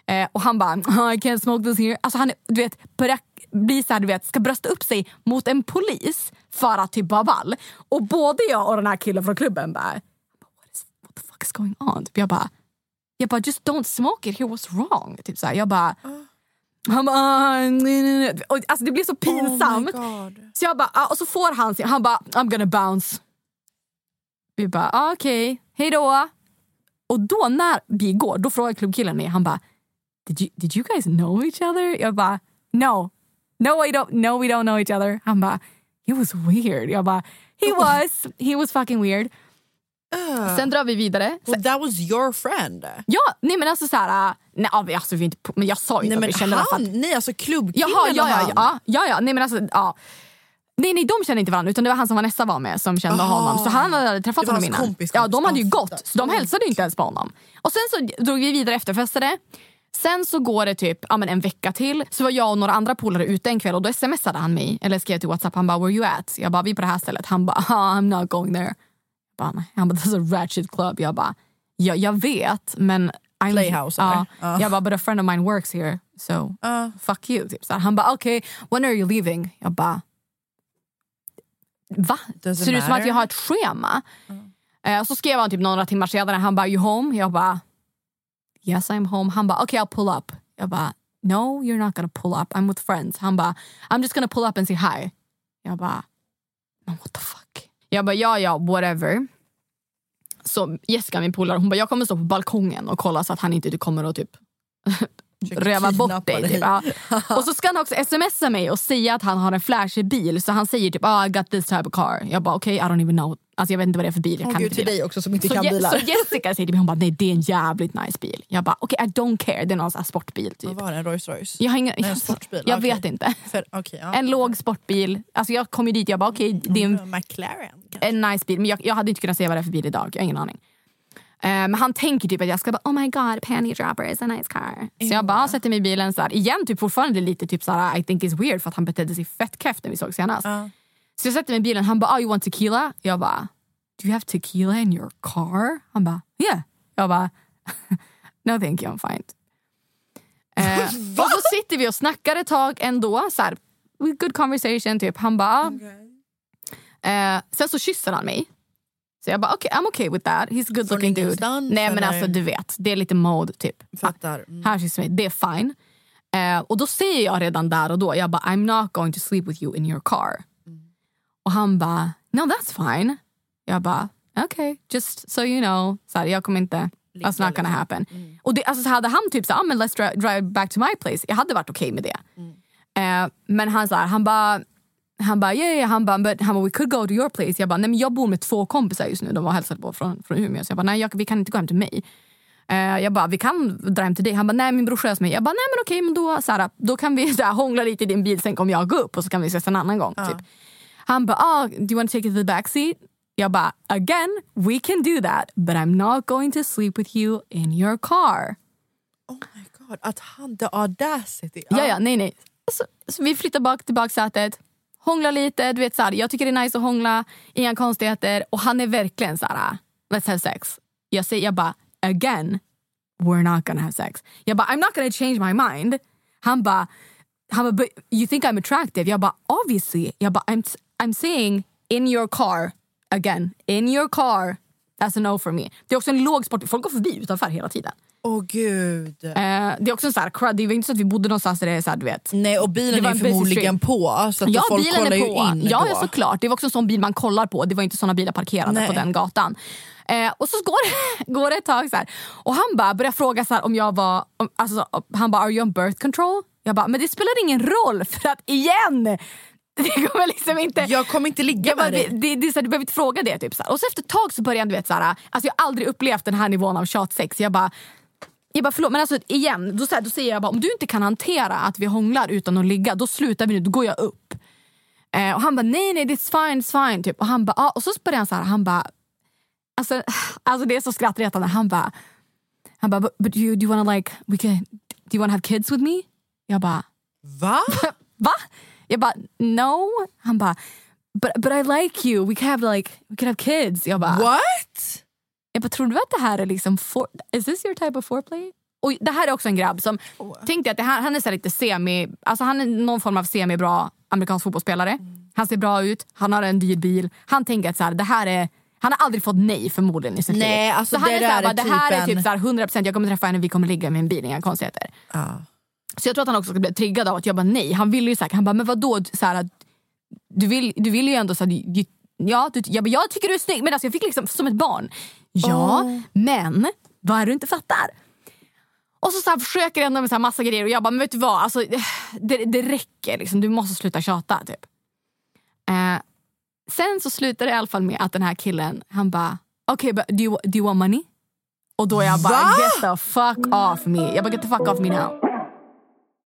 Eh, och han bara, I can't smoke this here. Alltså han du vet, börjar bli så här, du vet, ska brösta upp sig mot en polis för att typ vara ball. Och både jag och den här killen från klubben bara, what, is, what the fuck is going on? Typ jag bara, jag bara just don't smoke it here, what's wrong? Typ så här, jag bara, han bara, "Ah, nej, nej, nej." och, alltså det blir så pinsamt. Oh my god. Så jag bara, ah, och så får han sin, han bara I'm gonna bounce. Vi bara ah, okej, hej då. Och då när vi går, då frågar klubbkillen mig, han bara did you, did you guys know each other? Jag bara no, no, I don't, no we don't know each other. Han bara he was weird. Jag bara he was, he was fucking weird. Sen drar vi vidare. Well, that was your friend. Ja, nej men alltså såhär, nej alltså, vi inte, men jag sa ju Nej inte men att vi kände han, att- nej alltså klubbkillen Jaha, ja, och ja, han. ja, ja, ja, nej men alltså, ja. Nej, nej, de kände inte varandra utan det var han som Vanessa var med som kände Aha. honom. Så han hade träffat honom innan. kompis, ja, kompis. de hade ju Ja, gått så de hälsade inte ens på honom. Och sen så drog vi vidare efterfestade. Sen så går det typ ja, men en vecka till. Så var jag och några andra polare ute en kväll och då smsade han mig. Eller skrev till Whatsapp. Han bara “Where you at?” Jag bara “Vi är på det här stället”. Han bara ah, “I'm not going there”. Bara, han bara “That's a ratchet club”. Jag bara “Ja, jag vet men...” I'm, Playhouse, eller? Ja. Jag bara “But a friend of mine works here so Ja. fuck you”. Typ. Så han bara “Okay, when are you leaving?” Jag bara Va? Does it Ser det ut som att jag har ett schema? Eh, så skrev han typ några timmar senare, han bara “You home?” Jag bara “Yes I'm home”. Han bara “Okay I'll pull up”. Jag bara “No you're not gonna pull up, I'm with friends”. Han bara “I'm just gonna pull up and say hi”. Jag bara “Men what the fuck?” Jag bara “Ja ja, whatever”. Så Jessica, min polare, hon bara “Jag kommer stå på balkongen och kolla så att han inte kommer och typ röva bort kidnappa dig”. dig. Typ. Ja. Och så ska han också smsa mig och säga att han har en flashig bil. Så han säger typ oh, I got this type of car. Jag bara okej, okay, I don't even know. Alltså jag vet inte vad det är för bil. Jag Åh kan gud, till dig också som inte så, kan Je- bilar. så Jessica säger till mig, hon bara nej det är en jävligt nice bil. Jag bara okej okay, I don't care, det är någon sportbil typ. Vad var det? En Rolls Royce? Jag, har ingen, Nej, en sportbil. jag Okej. vet inte. För, okay, ja. En låg sportbil. Alltså jag kom ju dit jag bara okej det är en, McLaren kanske? en nice bil. Men jag, jag hade inte kunnat säga vad det är för bil idag. Jag har ingen aning. Eh, men han tänker typ att jag ska bara oh my god panty dropper is a nice car. Så jag bara sätter mig i bilen så här. igen typ fortfarande lite typ så här, I think it's weird för att han betedde sig fett keft när vi såg senast. Ja. Så jag sätter mig i bilen han bara oh, you want tequila? Jag bara do you have tequila in your car? Han bara yeah. Jag bara no thank you I'm fine. Eh, och så sitter vi och snackar ett tag ändå. Så här, good conversation typ. Han bara Eh, sen så kysser han mig. Så jag bara, okay, I'm okay with that. He's a good looking dude. Nej men alltså du vet, det är lite mode typ. Fattar. Mm. Han kysser mig, det är fine. Eh, och då säger jag redan där och då, jag bara I'm not going to sleep with you in your car. Och han bara, no that's fine. Jag bara, okay, just so you know. Så här, jag kommer inte, that's not gonna happen. Och det, alltså, så hade han typ så ah, men let's drive, drive back to my place. Jag hade varit okej med det. Eh, men han så här, han bara han bara, yeah, yeah. Han bara, but han bara, we could go to your place. Jag bara, nej men jag bor med två kompisar just nu. De var hälsade på från, från Umeå. Så jag bara, nej jag, vi kan inte gå hem till mig. Eh, jag bara, vi kan dra hem till dig. Han bara, nej min brorsa är hos mig. Jag bara, nej men okej, men då, så här, då kan vi så här, hångla lite i din bil. Sen kommer jag gå upp och så kan vi ses en annan gång. Typ. Han bara, ah, do you want to take it to the backseat? Jag bara, again, we can do that. But I'm not going to sleep with you in your car. Oh my god, att han, the audacity. Ja, ja, nej, nej. Så, så vi flyttar bak till baksätet, hånglar lite. Du vet, så här, jag tycker det är nice att hångla, inga konstigheter. Och han är verkligen så här, let's have sex. Jag säger jag bara, again, we're not gonna have sex. Jag bara, I'm not gonna change my mind. Han bara, han bara, but you think I'm attractive? Jag bara, obviously. Jag bara, I'm, I'm saying in your car, again, in your car. That's a no for me. Det är också en låg sport. Folk går förbi utanför hela tiden. Åh gud. Eh, det är också en så här. Det är inte så att vi bodde någonstans där det är så här, du vet. Nej och bilen var är förmodligen på. Så att Ja, folk bilen kollar är på. in Ja, då. ja, såklart. Det var också en sån bil man kollar på. Det var inte såna bilar parkerade Nej. på den gatan. Eh, och så går det, går det ett tag så här. Och han bara börjar fråga så här, om jag var... Om, alltså, han bara, are you on birth control? Jag bara, men det spelar ingen roll för att igen! Det kommer liksom inte... Jag kommer inte ligga bara, med dig. det, det, det, så här, du behöver inte fråga det. Typ, så här. Och så efter ett tag så börjar han, du vet, så här, alltså, jag har aldrig upplevt den här nivån av tjatsex. Jag bara, jag bara förlåt men alltså igen, då, så här, då säger jag bara om du inte kan hantera att vi hånglar utan att ligga då slutar vi nu, då går jag upp. Eh, och han bara nej nej it's fine, it's fine. Typ. Och, han bara, ah. och så börjar han så här, han bara, alltså, alltså det är så skrattretande. Han bara, han bara but, but you, do you wanna like, we can, do you wanna have kids with me? Jag bara, Va? va? Jag bara no. Han bara but, but I like you, we can have like, we can have kids. Jag bara, What? jag bara, tror du att det här är liksom, for, is this your type of foreplay? Och det här är också en grabb som, tänk dig att det här, han är så lite semi, alltså han är någon form av semi-bra amerikansk fotbollsspelare. Han ser bra ut, han har en dyr bil. Han tänker att så här, det här är, han har aldrig fått nej förmodligen i sitt Nej, liv. alltså så han är så här, där är bara, det här är typen- typ så här 100% jag kommer träffa henne, vi kommer ligga med en bil, inga konstigheter. Ja. Så jag tror att han också ska bli triggad av att jag bara nej. Han ville ju säkert, han bara men vadå, så här, du, vill, du vill ju ändå så här, du, ja, du, jag, bara, jag tycker du är snygg men alltså jag fick liksom som ett barn. Ja, men vad är det du inte fattar? Och så, så här, försöker ändå med så här massa grejer och jag bara, men vet du vad, alltså, det, det räcker. Liksom. Du måste sluta tjata. Typ. Eh, sen så slutar det i alla fall med att den här killen, han bara, okej, okay, do, you, do you want money? Och då jag bara, Va? get the fuck off me. Jag bara, get the fuck off me now.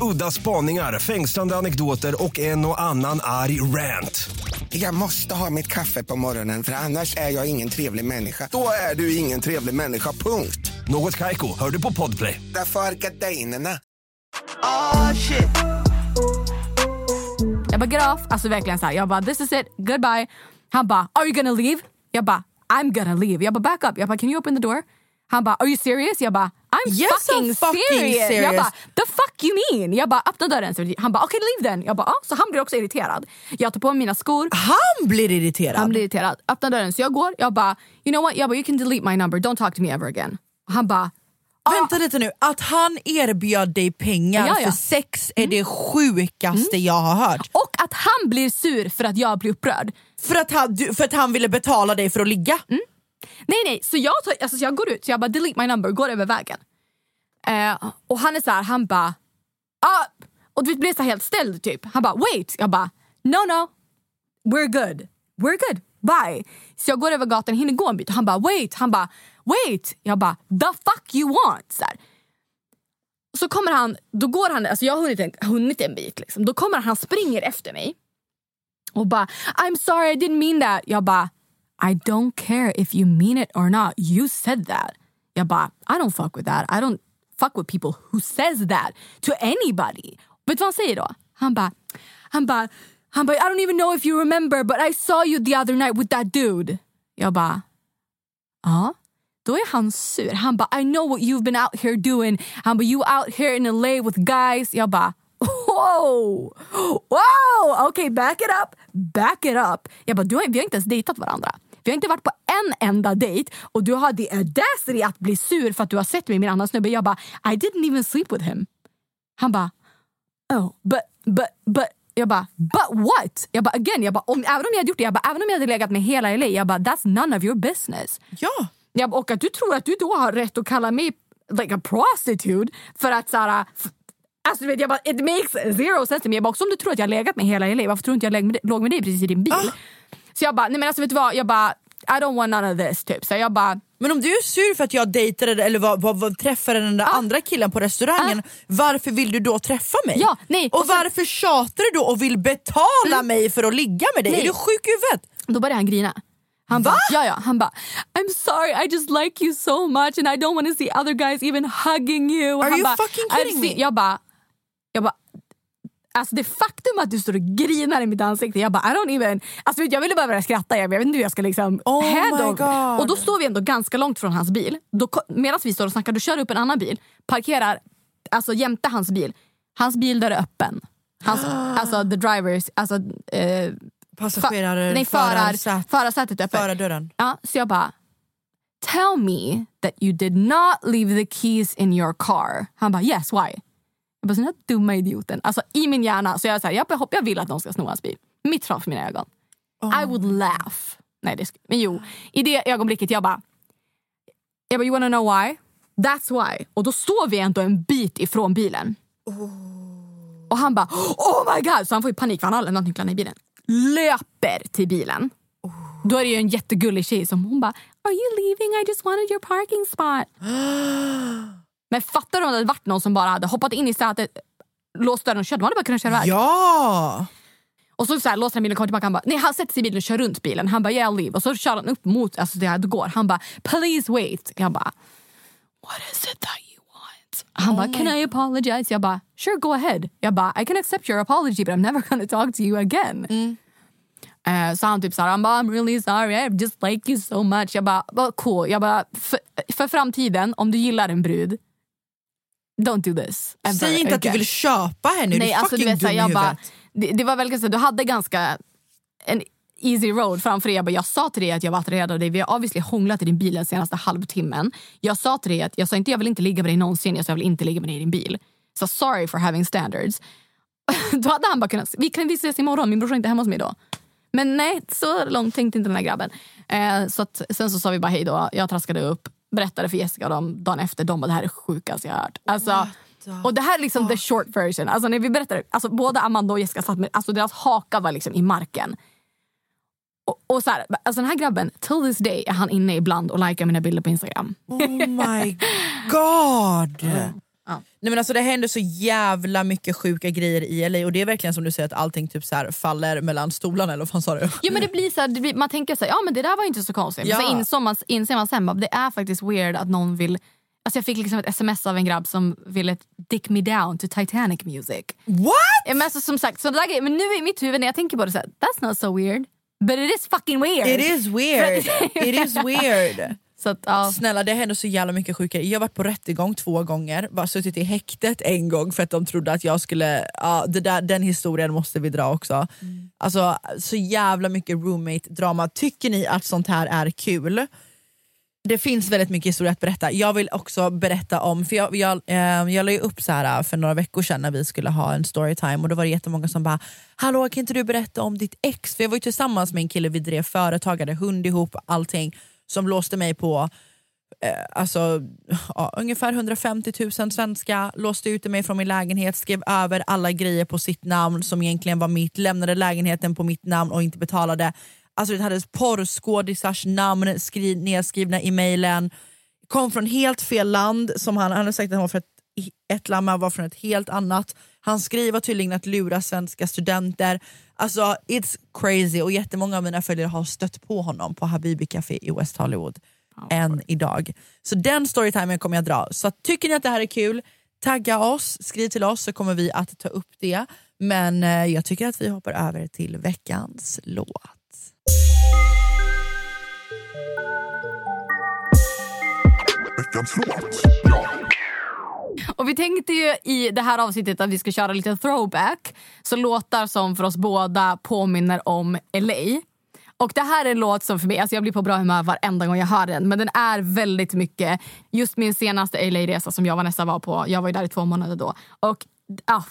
Udda spaningar, fängslande anekdoter och en och annan arg rant. Jag måste ha mitt kaffe på morgonen för annars är jag ingen trevlig människa. Då är du ingen trevlig människa, punkt. Något Kaiko, hör du på Podplay. Därför är gardinerna. Oh shit. Jag bara, graf, alltså verkligen så här. Jag bara, this is it, goodbye. Han bara, are you gonna leave? Jag bara, I'm gonna leave. Jag bara, back up. Jag bara, can you open the door? Han bara, are you serious? Jag bara, I'm Yes, fucking, I'm fucking serious. Jag serious. bara, the fuck you mean? Jag bara, öppna dörren. Han bara, okay leave then. Jag bara, ah. Så han blir också irriterad. Jag tar på mig mina skor. Han blir irriterad? Han blir irriterad. Öppnar dörren. Så jag går. Jag bara, you know what? Jag bara, you can delete my number. Don't talk to me ever again. Han bara, Vänta lite nu, att han erbjöd dig pengar Ja, ja. för sex är det sjukaste jag har hört. och att han blir sur för att jag blir upprörd. För att han, för att han ville betala dig för att ligga? Nej nej, så jag, tar, alltså, så jag går ut, så jag bara delete my number, går över vägen. Eh, och han är så här, han bara ah! Och du vet, blir så helt ställd typ. Han bara wait, jag bara no no, we're good, we're good, bye. Så jag går över gatan, hinner gå en bit och han bara wait, han bara wait. Jag bara the fuck you want. Så, här. så kommer han, då går han, alltså jag har hunnit en, hunnit en bit liksom. Då kommer han, han springer efter mig och bara I'm sorry I didn't mean that. Jag bara I don't care if you mean it or not. You said that. Jag bara I don't fuck with that. I don't fuck with people who says that to anybody. Du vad säger då? Han bara han bara han bara I don't even know if you remember but I saw you the other night with that dude. Jag bara ja. Då är han sur. Han bara I know what you've been out here doing. Han bara you out here in LA with guys. Jag bara! Wow! Okej, okay, back it up! Back it up! Jag bara, du har, vi har inte ens dejtat varandra. Vi har inte varit på en enda dejt och du har the audacity att bli sur för att du har sett mig med en annan snubbe. Jag bara, I didn't even sleep with him. Han bara, oh, but, but, but. Jag bara, but what? Jag bara, again, jag bara, om, även om jag hade gjort det, jag bara, även om jag hade legat med hela LA, jag bara, that's none of your business. Ja. Jag bara, och att du tror att du då har rätt att kalla mig like a prostitute för att såhär, Alltså, du vet, jag bara, it makes zero sense to me. Jag bara, också om du tror att jag har legat med hela LA, varför tror du inte jag låg med, dig- låg med dig precis i din bil? Ah. Så jag bara, nej men alltså vet du vad, jag bara, I don't want none of this. Typ. Så jag bara, Men om du är sur för att jag dejtade eller var, var, var, träffade den där andra killen på restaurangen, varför vill du då träffa mig? Ja, nej, och och sen- varför tjatar du då och vill betala mig för att ligga med dig? Nej. Är du sjuk i huvudet? då började han grina. Han bara, ja, ja, han bara, I'm sorry I just like you so much and I don't want to see other guys even hugging you. Are han you bara, fucking "I've kidding seen-" me? Jag bara, jag bara, alltså det faktum att du står och grinar i mitt ansikte, jag bara I don't even, alltså jag ville bara börja skratta, jag vet inte hur jag ska liksom Oh my God. Och då står vi ändå ganska långt från hans bil. Då, medan vi står och snackar, då kör upp en annan bil, parkerar alltså jämte hans bil. Hans bil där är öppen. Hans, alltså the drivers, alltså eh, Passagerare, nej, förar, förarsätet är öppet. förardörren. Ja, så jag bara, tell me that you did not leave the keys in your car. Han bara, yes, why? Jag bara, den här dumma idioten. Alltså i min hjärna, så jag, är så här, jag, jag, jag vill att någon ska sno hans bil. Mitt framför mina ögon. I would laugh. Nej, det, men jo, i det ögonblicket jag bara, jag bara, you wanna know why? That's why. Och då står vi ändå en bit ifrån bilen. Och han bara, oh my god! Så han får ju panik för han har lämnat nycklarna i bilen. Löper till bilen. Då är det ju en jättegullig tjej som hon bara Are you leaving? I just wanted your parking spot. Men fattar du om det hade varit någon som bara hade hoppat in i sätet, låst dörren och kört? De hade bara kunnat köra iväg. Ja! Och så, så här, låser han bilen och kommer tillbaka. Han bara, nej han sätter sig i bilen och kör runt bilen. Han bara yeah leave. Och så kör han upp mot alltså, det här går. Han bara please wait. Jag bara what is it that you want? Han bara can I apologize? Jag bara sure go ahead. Jag bara I can accept your apology but I'm never gonna talk to you again. Eh, så han typ såhär, han bara I'm really sorry, I just like you so much. Jag bara, cool. Jag bara, för, för framtiden, om du gillar en brud, don't do this. ever Säg inte att du again." vill köpa henne, Nej, du är alltså, fucking du vet, dum i jag bara, huvudet. det, det var väl ganska, du hade ganska en easy road framför er. Jag, bara, jag sa till dig att jag var attraherad av dig. Vi har obviously hånglat i din bil den senaste halvtimmen. Jag sa till dig att jag sa inte jag vill inte ligga med dig någonsin. Jag sa jag vill inte ligga med dig i din bil. Så sorry for having standards. då hade han bara kunnat, vi kan vi ses imorgon, min brorsa är inte hemma hos mig då. Men nej, så långt tänkte inte den här grabben. Eh, så att, sen så sa vi bara hej då. Jag traskade upp, berättade för Jessica och dem dagen efter. De bara det här är sjukaste jag har hört. Alltså, och det här är liksom the short version. Alltså när vi berättade, alltså både Amanda och Jessica satt med, alltså deras haka var liksom i marken. Och, och så här, alltså den här grabben, till this day är han inne ibland och likar mina bilder på Instagram. Oh my god! Nej, men alltså, det händer så jävla mycket sjuka grejer i LA och det är verkligen som du säger att allting typ så här faller mellan stolarna eller vad fan sa du? Jo, men det blir så här, det blir, man tänker så här, ja men det där var inte så konstigt. Ja. Men så inser man, inser man sen att det är faktiskt weird att någon vill Alltså jag fick liksom ett sms av en grabb som ville dick me down to Titanic music. What? Ja, men alltså, som sagt, så där men nu i mitt huvud när jag tänker på det så här, that's not so weird. But it is fucking weird. It is weird. It is weird. Så att, ja. Snälla det händer så jävla mycket sjuka Jag har varit på rättegång två gånger, var suttit i häktet en gång för att de trodde att jag skulle, ja, det där, den historien måste vi dra också. Alltså så jävla mycket roommate drama. Tycker ni att sånt här är kul? Det finns väldigt mycket historia att berätta. Jag vill också berätta om, för jag, jag, eh, jag la ju upp så här för några veckor sedan när vi skulle ha en storytime och då var det jättemånga som bara “Hallå kan inte du berätta om ditt ex?” För jag var ju tillsammans med en kille, vi drev företag, hade hund ihop, allting som låste mig på eh, alltså, ja, ungefär 150 000 svenska, låste ut mig från min lägenhet, skrev över alla grejer på sitt namn som egentligen var mitt, lämnade lägenheten på mitt namn och inte betalade. Alltså det hade porrskådisars namn skri, nedskrivna i mejlen. Kom från helt fel land, som han, han hade sagt att han var från ett, ett land men var från ett helt annat. Han skriver tydligen att lura svenska studenter. Alltså it's crazy och jättemånga av mina följare har stött på honom på Habibi Café i West Hollywood än idag. Så den storytimen kommer jag dra. Så tycker ni att det här är kul, tagga oss, skriv till oss så kommer vi att ta upp det. Men eh, jag tycker att vi hoppar över till veckans låt. Veckans låt. Och vi tänkte ju i det här avsnittet att vi ska köra lite throwback. Så låtar som för oss båda påminner om LA. Och det här är en låt som för mig, alltså jag blir på bra humör varenda gång jag hör den. Men den är väldigt mycket, just min senaste LA-resa som jag var nästan var på. Jag var ju där i två månader då. Och ah,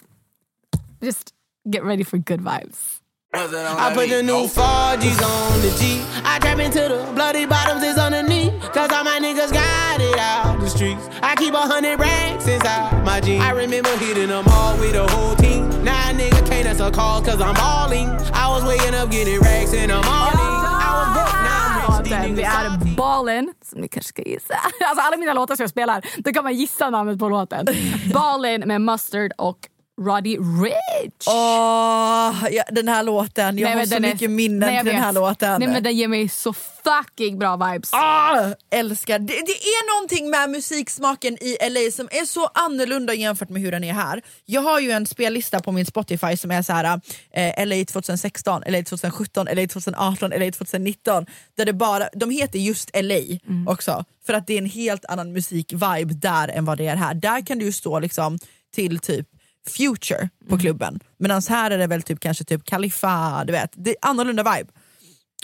just get ready for good vibes. I put the new 4G's on the G. I trap into the bloody bottoms is underneath. Cause all my niggas got it out streets. I keep a hundred racks inside my jeans. I remember hitting them all with a whole team. Now a nigga can't answer calls cause I'm balling. I was waking up getting racks in the morning. I was broke, I'm rich. These Låten, det är Ballin, som ni kanske ska gissa. Alltså alla mina låtar som jag spelar, då kan man gissa namnet på låten. Ballin med Mustard och Roddy Rich. Åh, ja, den här låten, jag Nej, har så den är- mycket minnen Nej, till den här låten. Nej, men den ger mig så fucking bra vibes. Ah, älskar. Det, det är någonting med musiksmaken i LA som är så annorlunda jämfört med hur den är här. Jag har ju en spellista på min Spotify som är så här eh, LA 2016, LA 2017, LA 2018, LA 2019. Där det bara, de heter just LA också, för att det är en helt annan musikvibe där än vad det är här. Där kan du ju stå liksom till typ Future på klubben, medan här är det väl typ kanske typ Khalifa, du vet. Det är annorlunda vibe.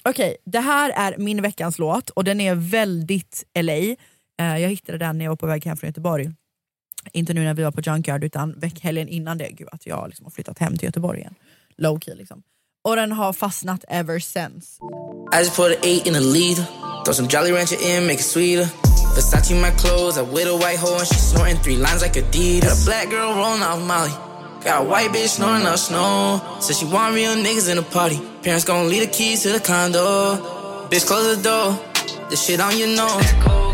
Okej, det här är min veckans låt och den är väldigt LA. Eh, jag hittade den när jag var på väg hem från Göteborg. Inte nu när vi var på Junkyard utan veckhelgen innan det. Gud att jag liksom har flyttat hem till Göteborg igen. Low key liksom. Och den har fastnat ever since. I just put an eight in a liter. Throw some Jolly Rancher in, make it sweeter. Versace my clothes, I with a white hoe and she snorting three lines like Adidas. Got a black girl rolling off Molly. Got a white bitch snoring up snow. Said she want real niggas in the party. Parents gon' leave the keys to the condo. Bitch, close the door. The shit on your nose.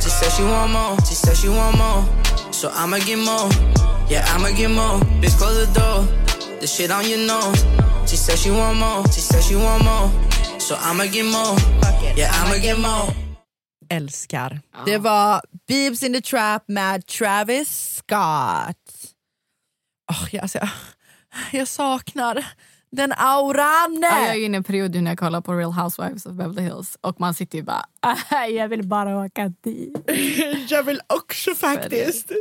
She said she want more. She said she want more. So I'ma get more. Yeah, I'ma get more. Bitch, close the door. The shit on your nose. She said she want more. She said she want more. So I'ma get more. Yeah, I'ma get more. Älskar. Det var Beebs in the Trap med Travis Scott. Oh, jag, alltså, jag, jag saknar den auran. Ja, jag är inne i en period när jag kollar på Real Housewives of Beverly Hills och man sitter ju bara "Ah, jag vill bara åka dit. jag vill också faktiskt.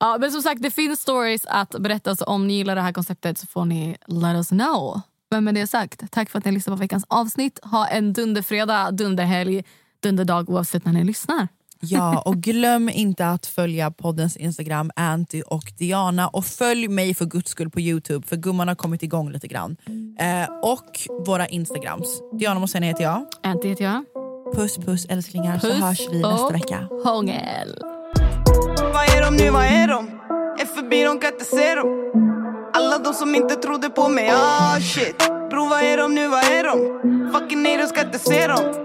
Ja, men som sagt, det finns stories att berätta. Så om ni gillar det här konceptet så får ni let us know. Men med det sagt, tack för att ni lyssnade på veckans avsnitt. Ha en dunderfredag, dunderhelg, dunderdag oavsett när ni lyssnar. Ja, och glöm inte att följa poddens Instagram, Anty och Diana. Och följ mig för guds skull på Youtube, för gumman har kommit igång lite grann. Eh, och våra Instagrams. Diana Mossén heter jag. Anty heter jag. Puss puss älsklingar, så hörs vi nästa vecka. hångel. Vad är de nu, vad är de? Är förbi, de kan inte se dem Alla de som inte trodde på mig, ah shit Bro, vad är de nu, vad är de? Fucking nej, de ska inte se dem